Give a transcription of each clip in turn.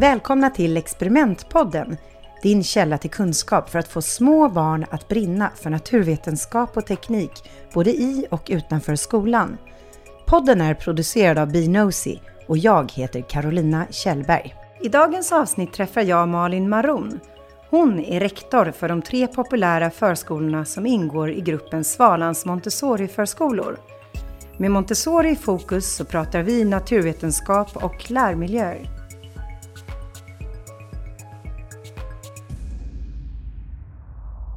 Välkomna till Experimentpodden, din källa till kunskap för att få små barn att brinna för naturvetenskap och teknik, både i och utanför skolan. Podden är producerad av Binosi och jag heter Carolina Kjellberg. I dagens avsnitt träffar jag Malin Maron. Hon är rektor för de tre populära förskolorna som ingår i gruppen Svalans Montessori-förskolor. Med Montessori i fokus så pratar vi naturvetenskap och lärmiljöer.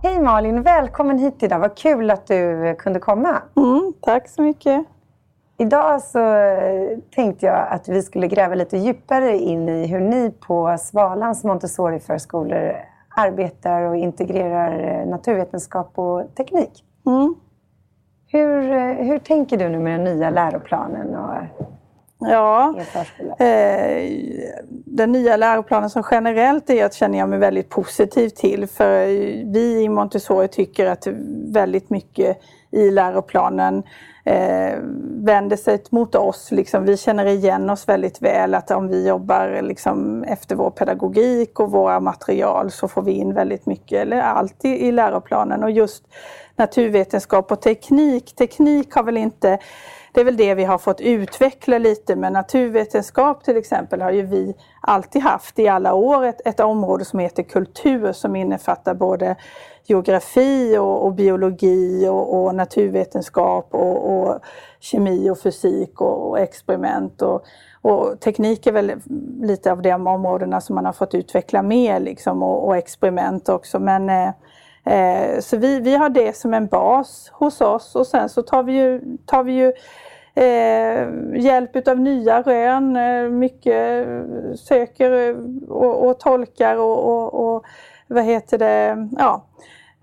Hej Malin, välkommen hit idag. Vad kul att du kunde komma. Mm, tack så mycket. Idag så tänkte jag att vi skulle gräva lite djupare in i hur ni på Svalans Montessori-förskolor arbetar och integrerar naturvetenskap och teknik. Mm. Hur, hur tänker du nu med den nya läroplanen och Ja, eh, den nya läroplanen som generellt är att känner jag mig väldigt positiv till. För vi i Montessori tycker att väldigt mycket i läroplanen eh, vänder sig mot oss. Liksom, vi känner igen oss väldigt väl att om vi jobbar liksom, efter vår pedagogik och våra material så får vi in väldigt mycket, eller allt i, i läroplanen. Och just naturvetenskap och teknik. Teknik har väl inte det är väl det vi har fått utveckla lite men naturvetenskap till exempel har ju vi alltid haft i alla år ett, ett område som heter kultur som innefattar både geografi och, och biologi och, och naturvetenskap och, och, kemi och fysik och, och experiment. Och, och teknik är väl lite av de områdena som man har fått utveckla mer liksom, och, och experiment också. Men, eh, eh, så vi, vi har det som en bas hos oss och sen så tar vi ju, tar vi ju eh, hjälp utav nya rön, eh, mycket eh, söker eh, och, och tolkar och, och, och vad heter det, ja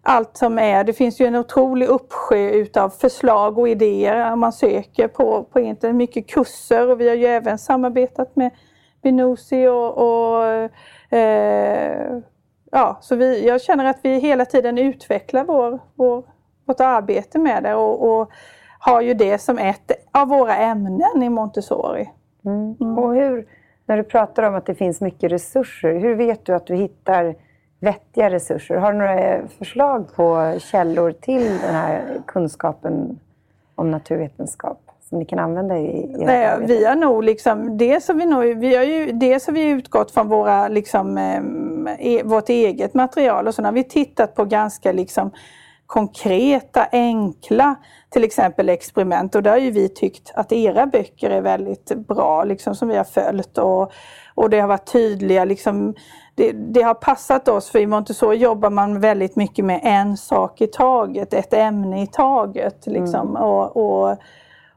allt som är. Det finns ju en otrolig uppsjö utav förslag och idéer man söker på, på internet. Mycket kurser och vi har ju även samarbetat med Binosi och, och eh, ja, så vi, jag känner att vi hela tiden utvecklar vår, vår, vårt arbete med det och, och har ju det som ett av våra ämnen i Montessori. Mm. Mm. Och hur, när du pratar om att det finns mycket resurser, hur vet du att du hittar vettiga resurser? Har du några förslag på källor till den här kunskapen om naturvetenskap? Som ni kan använda i, i Nej, Vi har nog liksom, dels har vi, nog, vi har ju, dels har vi utgått från våra, liksom, eh, vårt eget material och så har vi tittat på ganska liksom, konkreta, enkla, till exempel experiment. Och där har ju vi tyckt att era böcker är väldigt bra, liksom som vi har följt. Och, och det har varit tydliga, liksom, det, det, har passat oss, för i Montessori jobbar man väldigt mycket med en sak i taget, ett ämne i taget. Liksom. Mm. och, och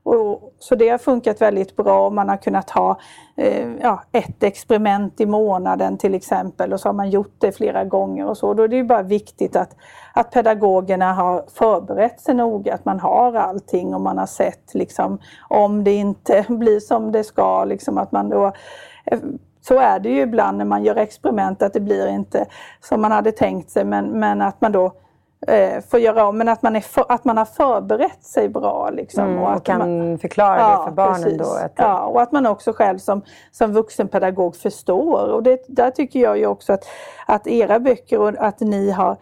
och, så det har funkat väldigt bra. Man har kunnat ha eh, ja, ett experiment i månaden till exempel och så har man gjort det flera gånger och så. Då är det ju bara viktigt att, att pedagogerna har förberett sig noga, att man har allting och man har sett liksom, om det inte blir som det ska. Liksom, att man då, eh, så är det ju ibland när man gör experiment att det blir inte som man hade tänkt sig men, men att man då eh, får göra om, men att man, är för, att man har förberett sig bra. Liksom, mm, och, att kan man, förklara ja, det för barnen precis. då? Att ja, och att man också själv som, som vuxenpedagog förstår. Och det, där tycker jag ju också att, att era böcker och att ni har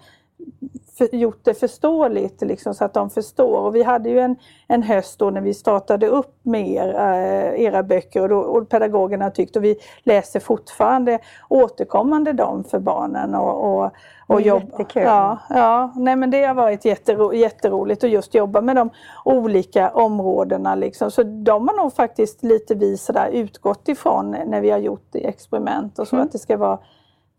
för, gjort det förståeligt liksom, så att de förstår. Och vi hade ju en, en höst då när vi startade upp med er, äh, era böcker och, då, och pedagogerna tyckte, och vi läser fortfarande återkommande dem för barnen. Och, och, och jobba. Ja, ja, nej men det har varit jättero, jätteroligt att just jobba med de olika områdena. Liksom. Så de har nog faktiskt lite vi sådär utgått ifrån när vi har gjort experiment och så mm. att det ska vara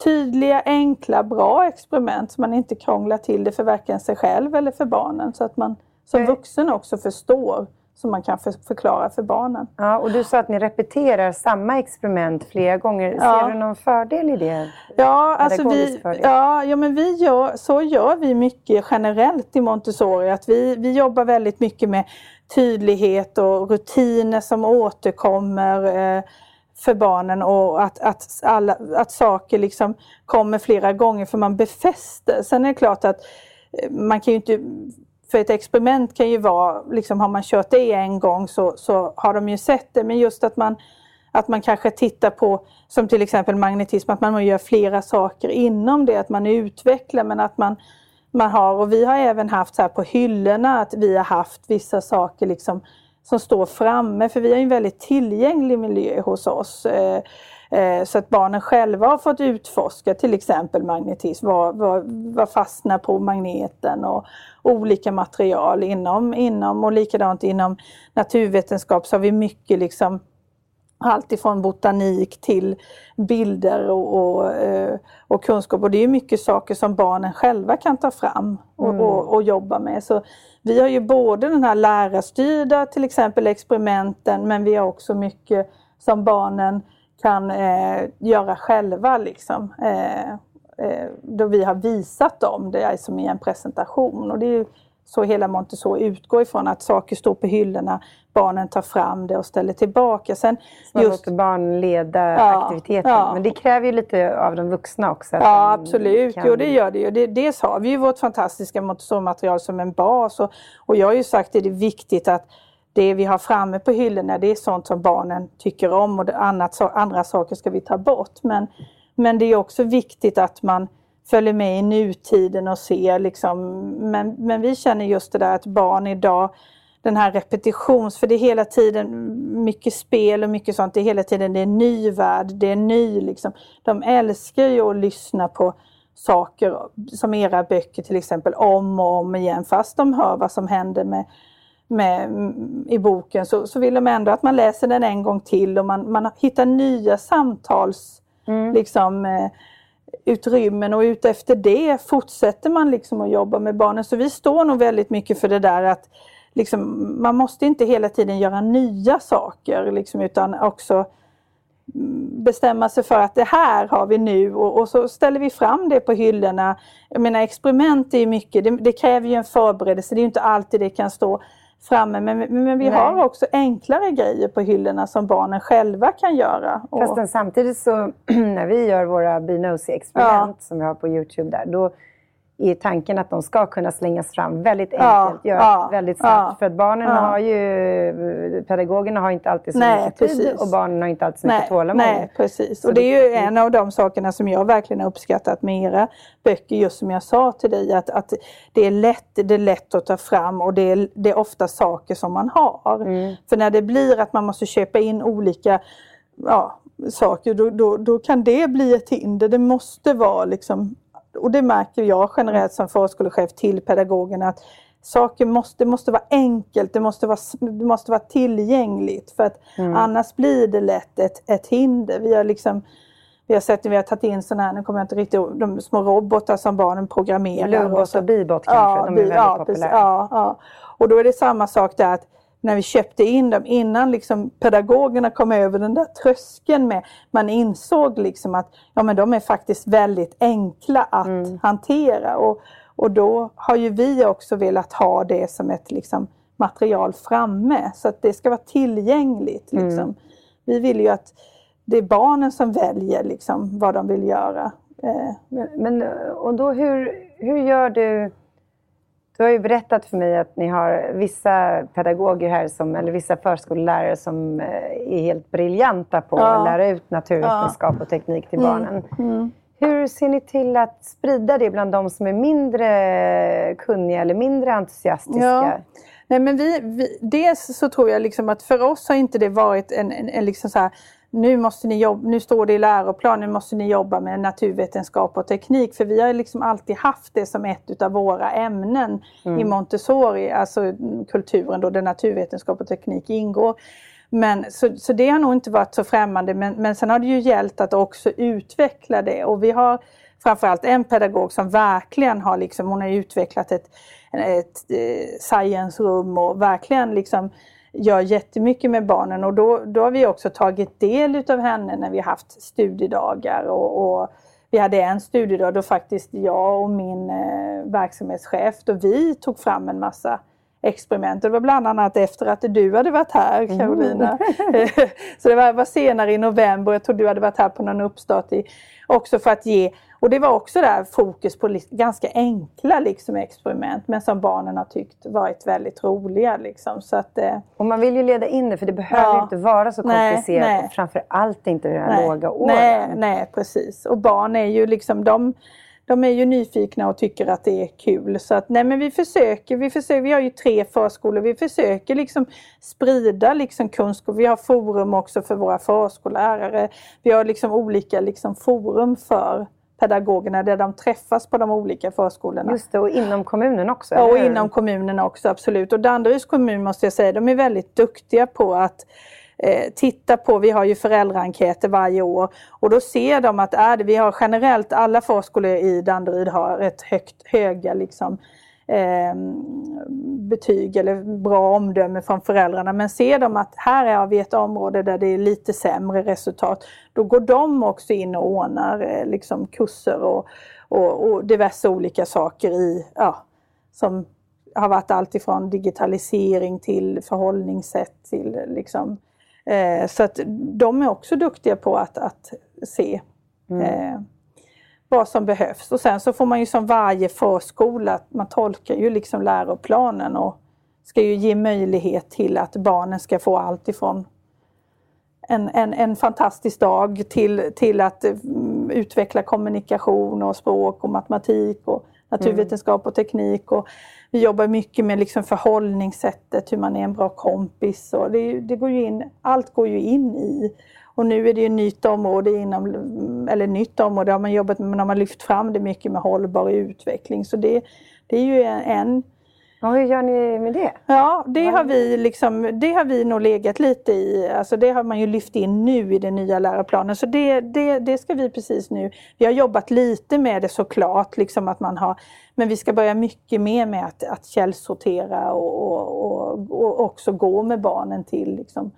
tydliga, enkla, bra experiment så man inte krånglar till det för varken sig själv eller för barnen. Så att man som vuxen också förstår så man kan för, förklara för barnen. Ja, och du sa att ni repeterar samma experiment flera gånger. Ja. Ser du någon fördel i det? Ja, alltså vi, ja, ja men vi gör, så gör vi mycket generellt i Montessori. Att vi, vi jobbar väldigt mycket med tydlighet och rutiner som återkommer. Eh, för barnen och att, att, alla, att saker liksom kommer flera gånger för man befäster. Sen är det klart att eh, man kan ju inte för ett experiment kan ju vara, liksom har man kört det en gång så, så har de ju sett det, men just att man att man kanske tittar på, som till exempel magnetism, att man gör flera saker inom det, att man utvecklar men att man, man har, och vi har även haft så här på hyllorna att vi har haft vissa saker liksom som står framme, för vi har en väldigt tillgänglig miljö hos oss. Eh, eh, så att barnen själva har fått utforska till exempel magnetism, vad, vad, vad fastnar på magneten och olika material inom, inom och likadant inom naturvetenskap så har vi mycket liksom allt ifrån botanik till bilder och, och, eh, och, kunskap. Och det är mycket saker som barnen själva kan ta fram och, mm. och, och, jobba med. Så vi har ju både den här lärarstyrda till exempel experimenten men vi har också mycket som barnen kan eh, göra själva. Liksom. Eh, eh, då vi har visat dem det som i en presentation. Och det är så hela Montessori utgår ifrån att saker står på hyllorna, barnen tar fram det och ställer tillbaka. Sen man just, låter barn leda ja, aktiviteten. Ja. Men det kräver ju lite av de vuxna också. Ja absolut, kan... jo det gör det ju. Det, dels har vi ju vårt fantastiska Montessori-material som en bas och, och jag har ju sagt att det är viktigt att det vi har framme på hyllorna det är sånt som barnen tycker om och annat, andra saker ska vi ta bort. Men, men det är också viktigt att man följer med i nutiden och ser liksom, men, men vi känner just det där att barn idag den här repetitions, för det är hela tiden mycket spel och mycket sånt, det är hela tiden det är ny värld, det är ny liksom. De älskar ju att lyssna på saker som era böcker till exempel om och om igen fast de hör vad som händer med, med, i boken så, så vill de ändå att man läser den en gång till och man, man hittar nya samtals mm. liksom, eh, utrymmen och utefter det fortsätter man liksom att jobba med barnen. Så vi står nog väldigt mycket för det där att liksom, man måste inte hela tiden göra nya saker liksom, utan också bestämma sig för att det här har vi nu och, och, så ställer vi fram det på hyllorna. Jag menar experiment är mycket, det, det kräver ju en förberedelse, det är inte alltid det kan stå framme. Men, men vi Nej. har också enklare grejer på hyllorna som barnen själva kan göra. Fast samtidigt så när vi gör våra Be experiment ja. som vi har på Youtube där, då är tanken att de ska kunna slängas fram väldigt enkelt, ja, ja, väldigt snabbt. Ja, för att barnen ja. har ju, pedagogerna har inte alltid så nej, mycket precis. tid och barnen har inte alltid så mycket tålamod. Nej, precis. Så och det är ju en av de sakerna som jag verkligen har uppskattat med era böcker, just som jag sa till dig, att, att det, är lätt, det är lätt att ta fram och det är, det är ofta saker som man har. Mm. För när det blir att man måste köpa in olika ja, saker, då, då, då kan det bli ett hinder. Det måste vara liksom och det märker jag generellt som förskolechef till pedagogerna att saker måste, det måste vara enkelt, det måste vara, det måste vara tillgängligt för att mm. annars blir det lätt ett, ett hinder. Vi har liksom vi har sett vi har tagit in sådana här, nu kommer jag inte riktigt de små robotar som barnen programmerar. Lubot och Bibot kanske, ja, de är väldigt ja, populära. Ja, ja. Och då är det samma sak där att när vi köpte in dem innan liksom pedagogerna kom över den där tröskeln med, man insåg liksom att ja, men de är faktiskt väldigt enkla att mm. hantera. Och, och då har ju vi också velat ha det som ett liksom, material framme så att det ska vara tillgängligt. Mm. Liksom. Mm. Vi vill ju att det är barnen som väljer liksom, vad de vill göra. Eh. Men, men, och då hur, hur gör du du har ju berättat för mig att ni har vissa pedagoger här, som, eller vissa förskollärare som eh, är helt briljanta på ja. att lära ut naturvetenskap ja. och teknik till mm. barnen. Mm. Hur ser ni till att sprida det bland de som är mindre kunniga eller mindre entusiastiska? Ja. Nej, men vi, vi, dels så tror jag liksom att för oss har inte det varit en, en, en liksom så här, nu, måste ni jobba, nu står det i läroplanen, nu måste ni jobba med naturvetenskap och teknik. För vi har liksom alltid haft det som ett av våra ämnen mm. i Montessori, alltså kulturen då där naturvetenskap och teknik ingår. Men, så, så det har nog inte varit så främmande men, men sen har det ju gällt att också utveckla det och vi har framförallt en pedagog som verkligen har liksom, hon har utvecklat ett, ett, ett eh, science-rum och verkligen liksom gör jättemycket med barnen och då, då har vi också tagit del utav henne när vi haft studiedagar och, och vi hade en studiedag då faktiskt jag och min eh, verksamhetschef, då vi tog fram en massa experiment. Det var bland annat efter att du hade varit här Carolina. Mm. så det var, var, senare i november, jag tror du hade varit här på någon uppstart i, också för att ge och det var också där fokus på ganska enkla liksom, experiment men som barnen har tyckt varit väldigt roliga. Liksom. Så att, eh, och man vill ju leda in det för det behöver ja, inte vara så komplicerat nej, nej. och framförallt inte i den här låga åren. Nej, nej, precis. Och barn är ju liksom, de, de är ju nyfikna och tycker att det är kul. Så att nej men vi försöker, vi försöker, vi har ju tre förskolor, vi försöker liksom sprida liksom kunskap. Vi har forum också för våra förskollärare. Vi har liksom olika liksom forum för pedagogerna där de träffas på de olika förskolorna. Just det, och inom kommunen också? Ja, och inom kommunen också absolut. Och Danderyds kommun måste jag säga, de är väldigt duktiga på att eh, titta på, vi har ju föräldraenkäter varje år och då ser de att är det, vi har generellt, alla förskolor i Danderyd har rätt högt, höga liksom, eh, betyg eller bra omdöme från föräldrarna. Men ser de att här har vi ett område där det är lite sämre resultat, då går de också in och ordnar eh, liksom kurser och, och, och, diverse olika saker i, ja, som har varit allt ifrån digitalisering till förhållningssätt till liksom eh, så att de är också duktiga på att, att se mm vad som behövs. Och sen så får man ju som varje förskola, man tolkar ju liksom läroplanen och ska ju ge möjlighet till att barnen ska få allt ifrån en, en, en fantastisk dag till, till att mm, utveckla kommunikation och språk och matematik och naturvetenskap och teknik. Och vi jobbar mycket med liksom förhållningssättet, hur man är en bra kompis. Och det, det går ju in, allt går ju in i och nu är det ett nytt område inom, eller nytt område har man jobbat med, men har man lyft fram det mycket med hållbar utveckling. Så det, det är ju en, och hur gör ni med det? Ja, det har, vi liksom, det har vi nog legat lite i. Alltså det har man ju lyft in nu i den nya läroplanen. Så det, det, det ska vi precis nu. Vi har jobbat lite med det såklart, liksom att man har, men vi ska börja mycket mer med att, att källsortera och, och, och, och också gå med barnen till liksom,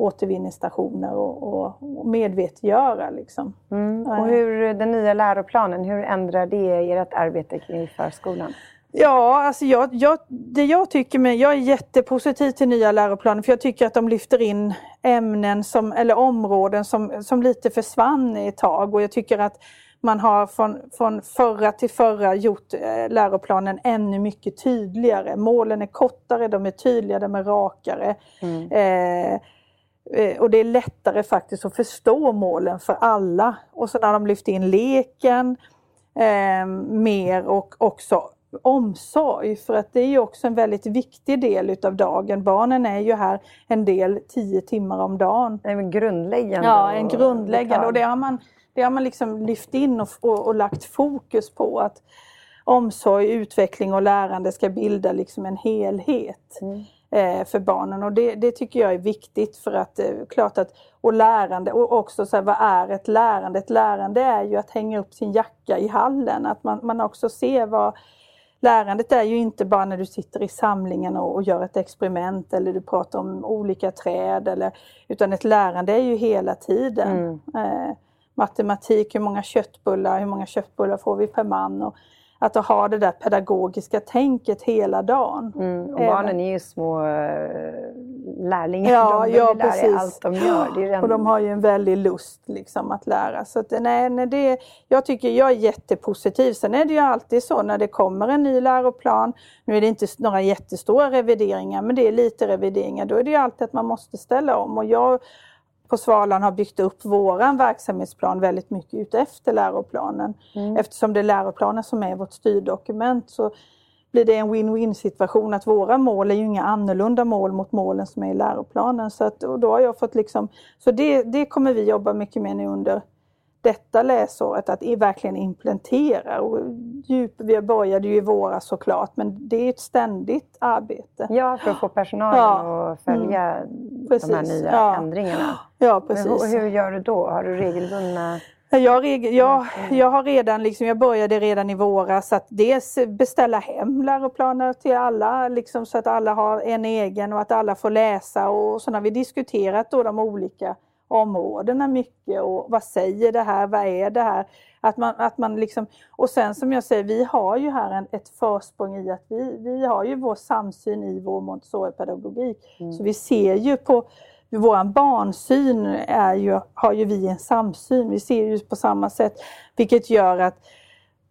återvinningsstationer och, och, och medvetgöra. Liksom. Mm. Och hur den nya läroplanen, hur ändrar det ert arbete kring förskolan? Ja, alltså jag, jag, det jag tycker med, jag är jättepositiv till nya läroplanen för jag tycker att de lyfter in ämnen som, eller områden som, som lite försvann ett tag och jag tycker att man har från, från förra till förra gjort eh, läroplanen ännu mycket tydligare. Målen är kortare, de är tydligare, de är rakare. Mm. Eh, och det är lättare faktiskt att förstå målen för alla. Och så när de lyft in leken eh, mer och också omsorg för att det är ju också en väldigt viktig del utav dagen. Barnen är ju här en del tio timmar om dagen. En grundläggande. Ja, en grundläggande och det har man, det har man liksom lyft in och, och, och lagt fokus på att omsorg, utveckling och lärande ska bilda liksom en helhet. Mm eh, för barnen och det, det, tycker jag är viktigt för att eh, klart att och lärande och också så här, vad är ett lärande? Ett lärande är ju att hänga upp sin jacka i hallen, att man, man också ser vad Lärandet är ju inte bara när du sitter i samlingen och, och gör ett experiment eller du pratar om olika träd eller utan ett lärande är ju hela tiden. Mm. Eh, matematik, hur många köttbullar, hur många köttbullar får vi per man? Och, att ha det där pedagogiska tänket hela dagen. Mm, och barnen är ju små eh, lärlingar, ja, de ja, lära sig allt de gör. Är och de har ju en väldig lust liksom att lära. Så att, nej, nej, det, jag tycker jag är jättepositiv. Sen är det ju alltid så när det kommer en ny läroplan, nu är det inte några jättestora revideringar, men det är lite revideringar, då är det ju alltid att man måste ställa om. Och jag på Svalan har byggt upp våran verksamhetsplan väldigt mycket utefter läroplanen. Mm. Eftersom det är läroplanen som är vårt styrdokument så blir det en win-win situation att våra mål är ju inga annorlunda mål mot målen som är i läroplanen. Så, att, och då har jag fått liksom, så det, det kommer vi jobba mycket med nu under detta läsåret att verkligen implementera. Och djup, vi började ju i våras såklart men det är ett ständigt arbete. Ja, för att få personalen ja. att följa mm. de här nya ja. ändringarna. Ja, precis. Men hur gör du då? Har du regelbundna jag, jag, jag har redan, liksom, jag började redan i våras att dels beställa hem läroplaner till alla liksom, så att alla har en egen och att alla får läsa och så har vi diskuterat då de olika områdena mycket och vad säger det här, vad är det här? Att man, att man liksom, och sen som jag säger, vi har ju här en, ett försprång i att vi, vi har ju vår samsyn i vår Montessori-pedagogik. Mm. Så vi ser ju på vår barnsyn är ju, har ju vi en samsyn, vi ser ju på samma sätt. Vilket gör att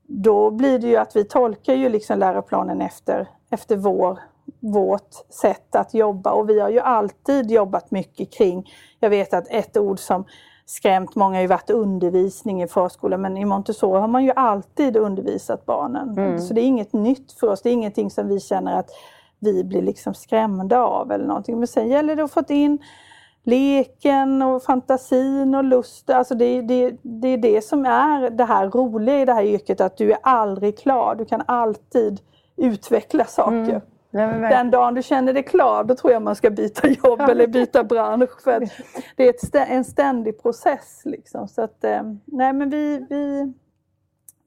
då blir det ju att vi tolkar ju liksom läroplanen efter, efter vår, vårt sätt att jobba och vi har ju alltid jobbat mycket kring, jag vet att ett ord som skrämt många har ju varit undervisning i förskolan men i Montessori har man ju alltid undervisat barnen. Mm. Så det är inget nytt för oss, det är ingenting som vi känner att vi blir liksom skrämda av eller någonting. Men sen gäller det att få in leken och fantasin och lusten. Alltså det, det, det är det som är det här roliga i det här yrket, att du är aldrig klar. Du kan alltid utveckla saker. Mm. Nej, Den dagen du känner dig klar, då tror jag man ska byta jobb eller byta bransch. För det är ett, en ständig process. Liksom. Så att, eh, nej, men vi, vi,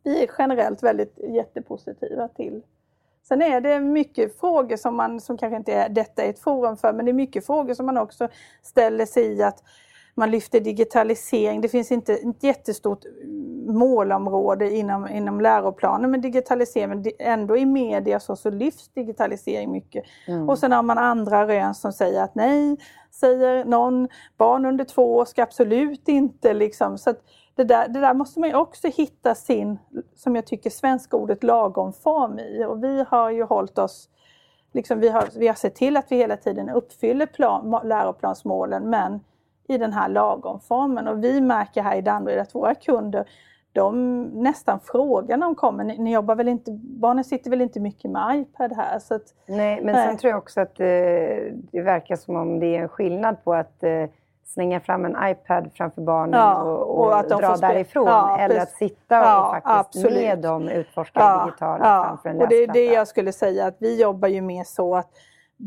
vi är generellt väldigt jättepositiva till Sen är det mycket frågor som man, som kanske inte är, detta är ett forum för, men det är mycket frågor som man också ställer sig i att man lyfter digitalisering. Det finns inte ett jättestort målområde inom, inom läroplanen med digitalisering, men ändå i media så, så lyfts digitalisering mycket. Mm. Och sen har man andra rön som säger att nej, säger någon, barn under två år ska absolut inte liksom. Så det där, det där måste man ju också hitta sin, som jag tycker, svenska ordet lagom form i. Och vi har ju hållit oss Liksom vi, har, vi har sett till att vi hela tiden uppfyller plan, läroplansmålen men i den här lagomformen. Och vi märker här i Danderyd att våra kunder de nästan frågar när de kommer, ni, ni, jobbar väl inte, barnen sitter väl inte mycket med iPad här? Så att, nej, men nej. sen tror jag också att eh, det verkar som om det är en skillnad på att eh, slänga fram en iPad framför barnen ja, och, och, och dra därifrån. Ja, eller att sitta ja, och faktiskt absolut. med dem utforska ja, digitala ja. framför en läsplatta. Och det är det jag skulle säga, att vi jobbar ju mer så att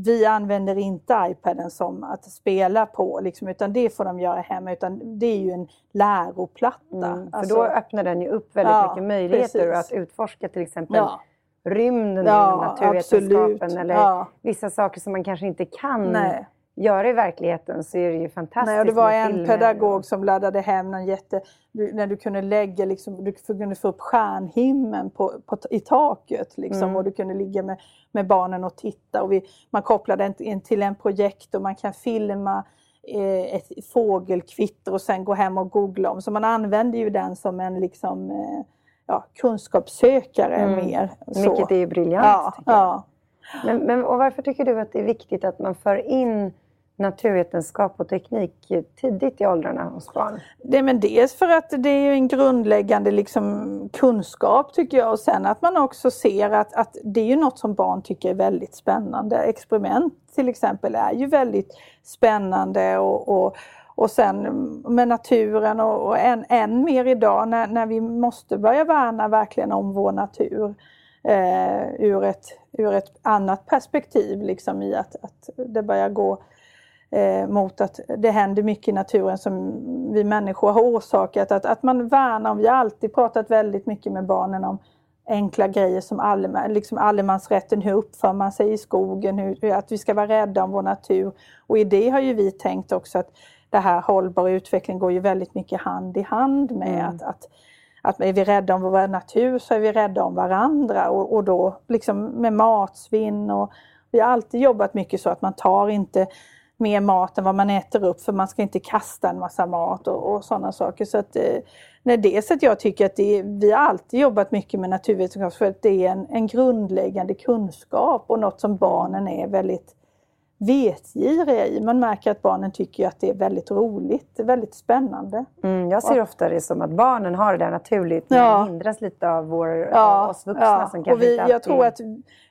vi använder inte iPaden som att spela på, liksom, utan det får de göra hemma. Utan det är ju en läroplatta. Mm, för alltså, då öppnar den ju upp väldigt ja, mycket möjligheter precis. att utforska till exempel ja. rymden ja, inom naturvetenskapen absolut. eller vissa saker som man kanske inte kan Nej göra i verkligheten så är det ju fantastiskt Nej, Det var en pedagog som laddade hem någon jätte... När du kunde lägga, liksom, du kunde få upp stjärnhimlen på, på, i taket liksom, mm. och du kunde ligga med, med barnen och titta. Och vi, man kopplade in till en projekt och man kan filma eh, ett fågelkvitter och sen gå hem och googla om. Så man använder ju den som en liksom, eh, ja, kunskapssökare mm. mer. Så. Vilket är briljant. Ja, ja. Men, men, och varför tycker du att det är viktigt att man för in naturvetenskap och teknik tidigt i åldrarna hos barn? Det, men dels för att det är en grundläggande liksom, kunskap tycker jag och sen att man också ser att, att det är ju något som barn tycker är väldigt spännande. Experiment till exempel är ju väldigt spännande och, och och sen med naturen och, och än, än mer idag när, när vi måste börja värna verkligen om vår natur eh, ur, ett, ur ett annat perspektiv liksom i att, att det börjar gå eh, mot att det händer mycket i naturen som vi människor har orsakat. Att, att man värnar om, vi har alltid pratat väldigt mycket med barnen om enkla grejer som allem, liksom allemansrätten, hur uppför man sig i skogen, hur, att vi ska vara rädda om vår natur. Och i det har ju vi tänkt också att det här hållbara utveckling går ju väldigt mycket hand i hand med mm. att, att att är vi rädda om vår natur så är vi rädda om varandra och, och då liksom med matsvinn och vi har alltid jobbat mycket så att man tar inte mer mat än vad man äter upp för man ska inte kasta en massa mat och, och sådana saker. Så att, eh, nej, dels att jag tycker att det, vi har alltid jobbat mycket med naturvetenskap för att det är en, en grundläggande kunskap och något som barnen är väldigt vetgiriga i. Man märker att barnen tycker att det är väldigt roligt, väldigt spännande. Mm, jag ser ofta det som att barnen har det där naturligt men ja. hindras lite av vår, ja, oss vuxna ja. som kanske och vi, inte alltid... Jag tror att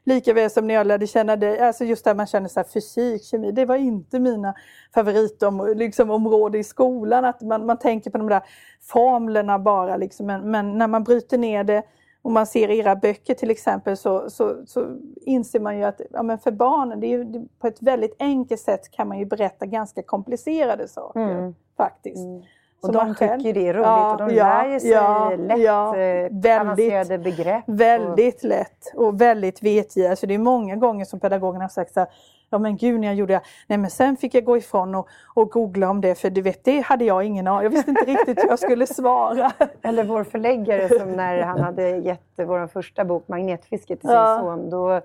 lika väl som när jag lärde känna dig, alltså just där man känner så här, fysik, kemi, det var inte mina favoritområden liksom, i skolan. Att man, man tänker på de där formlerna bara, liksom, men, men när man bryter ner det om man ser era böcker till exempel så, så, så inser man ju att ja, men för barnen, det är ju, på ett väldigt enkelt sätt kan man ju berätta ganska komplicerade saker mm. faktiskt. Mm. Och de själv, tycker det är roligt ja, och de ja, lär sig ja, lätt ja, eh, väldigt, avancerade begrepp. Väldigt och... lätt och väldigt vetgiriga. Så det är många gånger som pedagogerna har sagt så här, Ja men gud när jag gjorde det. Nej men sen fick jag gå ifrån och, och googla om det för du vet det hade jag ingen aning Jag visste inte riktigt hur jag skulle svara. Eller vår förläggare som när han hade gett vår första bok Magnetfisket till sin ja. son. Då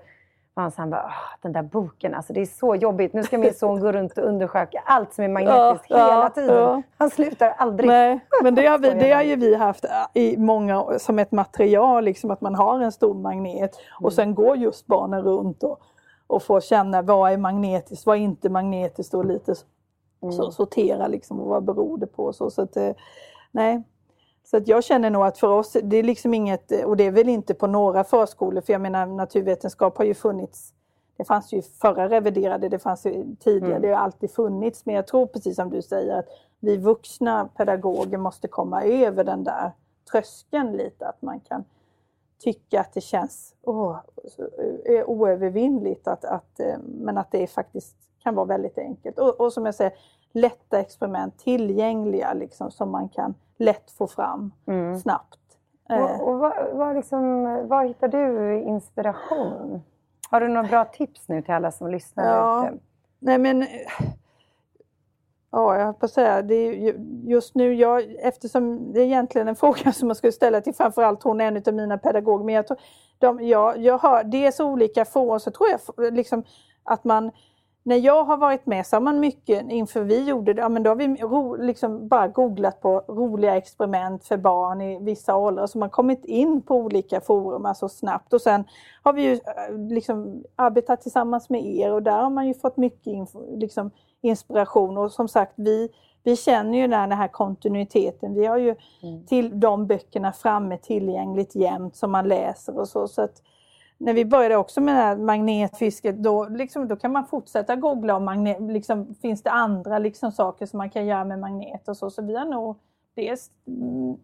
var han bara, den där boken, alltså det är så jobbigt. Nu ska min son gå runt och undersöka allt som är magnetiskt ja, hela tiden. Ja. Han slutar aldrig. Nej, men det har, vi, det har ju vi haft äh, i många, som ett material, liksom att man har en stor magnet och mm. sen går just barnen runt och, och får känna vad är magnetiskt, vad är inte magnetiskt och lite mm. så, sortera liksom och vad beror det på. Så, så att, eh, nej, så att jag känner nog att för oss, det är liksom inget, och det är väl inte på några förskolor, för jag menar naturvetenskap har ju funnits, det fanns ju förra reviderade, det fanns ju tidigare, mm. det har alltid funnits, men jag tror precis som du säger att vi vuxna pedagoger måste komma över den där tröskeln lite, att man kan tycka att det känns oh, oövervinnligt, att, att, eh, men att det faktiskt kan vara väldigt enkelt. Och, och som jag säger, lätta experiment, tillgängliga liksom, som man kan lätt få fram mm. snabbt. Och, eh. och var, var, liksom, var, hittar du inspiration? Har du några bra tips nu till alla som lyssnar? Ja, nej men... Ja, jag höll på att säga, det är just nu, jag, eftersom det är egentligen en fråga som man skulle ställa till framförallt hon, en av mina pedagoger, men jag tror, de, ja, jag hör dels olika forum, så tror jag liksom att man när jag har varit med så har man mycket inför vi gjorde det, ja, men då har vi ro, liksom bara googlat på roliga experiment för barn i vissa åldrar. Så man kommit in på olika forum alltså snabbt. Och sen har vi ju eh, liksom arbetat tillsammans med er och där har man ju fått mycket info, liksom inspiration. Och som sagt, vi, vi känner ju den här kontinuiteten. Vi har ju mm. till de böckerna framme tillgängligt jämt som man läser och så. så att, när vi började också med det här magnetfisket, då, liksom, då kan man fortsätta googla om magnet, liksom, finns det andra liksom, saker som man kan göra med magnet och så. Så vi har nog dels mm,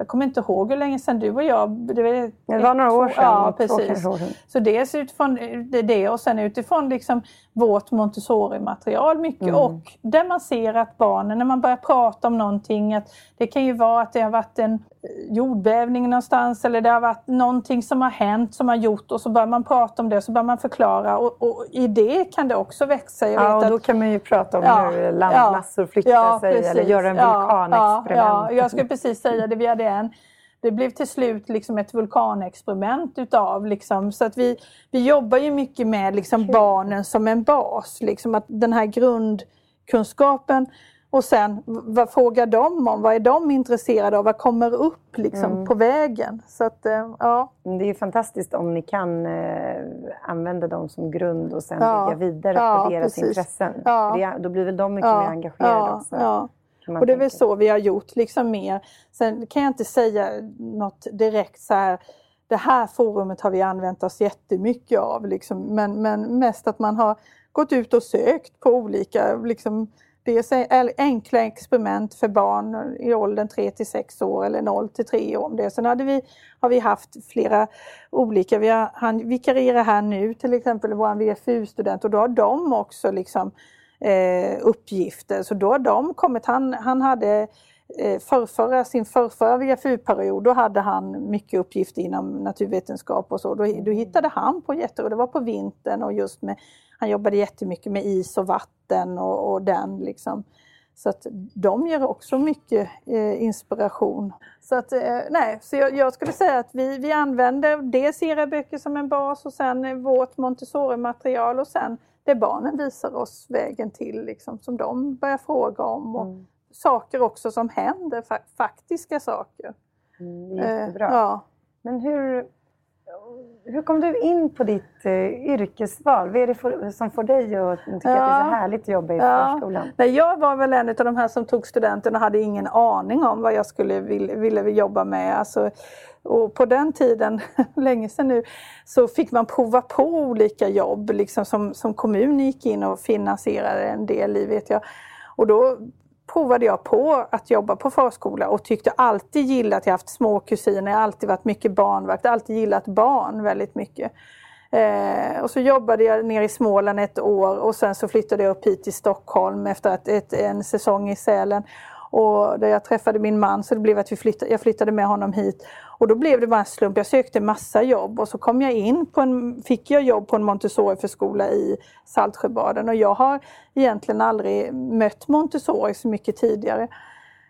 jag kommer inte ihåg hur länge sedan du och jag... Det var, det var några år sedan. Ja, precis. Så dels utifrån det och sen utifrån liksom vårt Montessori-material mycket mm. och där man ser att barnen, när man börjar prata om någonting, att det kan ju vara att det har varit en jordbävning någonstans eller det har varit någonting som har hänt som har gjort och så börjar man prata om det och så börjar man förklara och, och i det kan det också växa. Jag ja, och då att, kan man ju prata om ja, hur landmassor flyttar ja, sig precis, eller göra en vulkanexperiment. Ja, jag skulle precis säga det, vi hade en det blev till slut liksom ett vulkanexperiment utav. Liksom, så att vi, vi jobbar ju mycket med liksom barnen som en bas. Liksom, att den här grundkunskapen och sen vad frågar de om? Vad är de intresserade av? Vad kommer upp liksom, mm. på vägen? Så att, eh, ja. Det är fantastiskt om ni kan eh, använda dem som grund och sen ja. bygga vidare ja, på deras precis. intressen. Ja. Det, då blir väl de mycket mer engagerade också. Och det är väl så vi har gjort liksom mer. Sen kan jag inte säga något direkt så här det här forumet har vi använt oss jättemycket av. Liksom. Men, men mest att man har gått ut och sökt på olika liksom, Dels enkla experiment för barn i åldern 3 till 6 år eller 0 till 3 år. Om det. Sen hade vi, har vi haft flera olika, vi har, han vikarierar här nu till exempel vår VFU-student och då har de också liksom, eh, uppgifter. Så då har de kommit, han, han hade eh, förrförra, sin förrförra VFU-period, då hade han mycket uppgifter inom naturvetenskap och så. Då, då hittade han på jätter och det var på vintern och just med han jobbade jättemycket med is och vatten och, och den liksom. Så att de ger också mycket eh, inspiration. Så att, eh, nej, så jag, jag, skulle säga att vi, vi använder dels era böcker som en bas och sen vårt Montessori-material och sen det barnen visar oss vägen till, liksom, som de börjar fråga om. Och mm. Saker också som händer, fa faktiska saker. Mm, jättebra. Eh, ja. Men hur, hur kom du in på ditt eh, yrkesval? Vad är det för, som får dig att tycka ja. att det är så härligt att jobba i ja. förskolan? Nej, jag var väl en av de här som tog studenten och hade ingen aning om vad jag skulle vilja, ville jobba med. Alltså, och på den tiden, länge sedan nu, så fick man prova på olika jobb liksom som, som kommun gick in och finansierade en del i. Vet jag. Och då provade jag på att jobba på förskola och tyckte alltid gillat, jag haft små kusiner, jag har alltid varit mycket barnvakt, alltid gillat barn väldigt mycket. Eh, och så jobbade jag nere i Småland ett år och sen så flyttade jag upp hit till Stockholm efter att, ett, en säsong i Sälen. Och där jag träffade min man så det blev att vi flyttade, jag flyttade med honom hit. Och då blev det bara en slump. Jag sökte massa jobb och så kom jag in på en, fick jag jobb på en Montessori-förskola i Saltsjöbaden och jag har egentligen aldrig mött Montessori så mycket tidigare.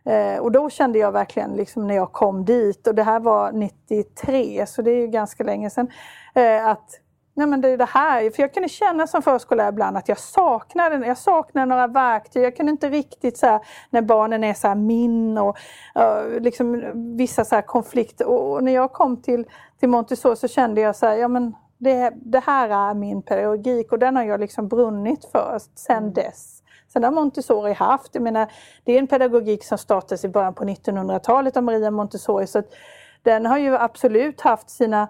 Eh, och då kände jag verkligen liksom när jag kom dit och det här var 93 så det är ju ganska länge sedan. Eh, att nej men det är det här, för jag kunde känna som förskollärare ibland att jag saknade, jag saknade några verktyg. Jag kunde inte riktigt så här, när barnen är så här min och uh, liksom vissa så här konflikter. Och, och, när jag kom till, till Montessori så kände jag så här, ja men det, det här är min pedagogik och den har jag liksom brunnit för sedan mm. dess. Sen har Montessori haft, jag menar, det är en pedagogik som startades i början på 1900-talet av Maria Montessori. Så den har ju absolut haft sina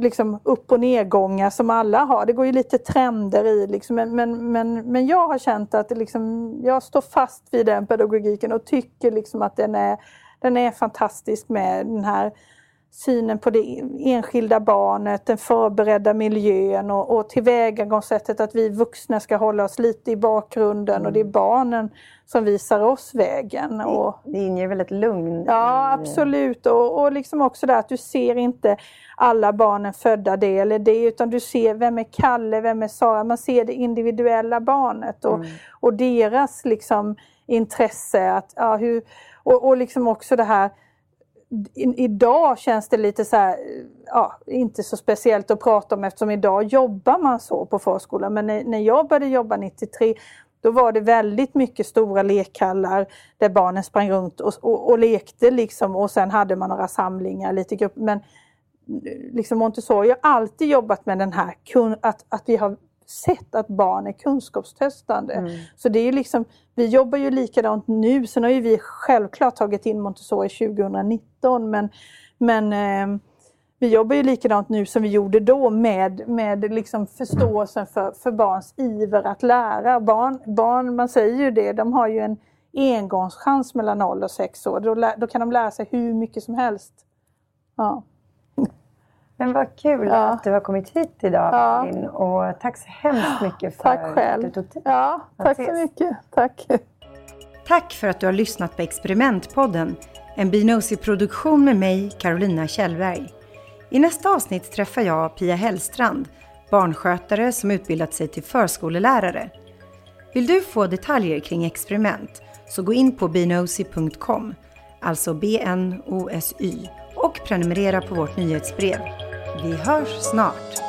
liksom upp och nedgångar som alla har. Det går ju lite trender i liksom, men, men, men, men jag har känt att liksom, jag står fast vid den pedagogiken och tycker liksom att den är, den är fantastisk med den här synen på det enskilda barnet, den förberedda miljön och, och tillvägagångssättet att vi vuxna ska hålla oss lite i bakgrunden mm. och det är mm. barnen som visar oss vägen. Och, det inger väl ett lugn? Ja absolut och, och liksom också det att du ser inte alla barnen födda det eller det utan du ser vem är Kalle, vem är Sara, man ser det individuella barnet och, mm. och deras liksom intresse att, ja, hur, och, och liksom också det här idag känns det lite så här, ja, inte så speciellt att prata om eftersom idag jobbar man så på förskolan. Men när, när jag började jobba 93 då var det väldigt mycket stora lekhallar där barnen sprang runt och, och, och lekte liksom och sen hade man några samlingar, lite grupp. Men liksom Montessori har alltid jobbat med den här att, att vi har sett att barn är kunskapstestande. Mm. Så det är liksom, vi jobbar ju likadant nu, sen har ju vi självklart tagit in Montessori 2019 men, men eh, vi jobbar ju likadant nu som vi gjorde då med, med liksom förståelsen för, för barns iver att lära. Barn, barn, man säger ju det, de har ju en engångschans mellan 0 och 6 år. Då, då kan de lära sig hur mycket som helst. Ja. Men vad kul ja. att du har kommit hit idag ja. Malin. Och tack så hemskt mycket för tack själv. att du tog tid. Ja, tack så mycket. Tack. Tack för att du har lyssnat på Experimentpodden. En Binosi-produktion med mig, Carolina Kjellberg. I nästa avsnitt träffar jag Pia Hellstrand, barnskötare som utbildat sig till förskolelärare. Vill du få detaljer kring experiment så gå in på binosi.com, alltså B-N-O-S-Y och prenumerera på vårt nyhetsbrev. Vi hörs snart!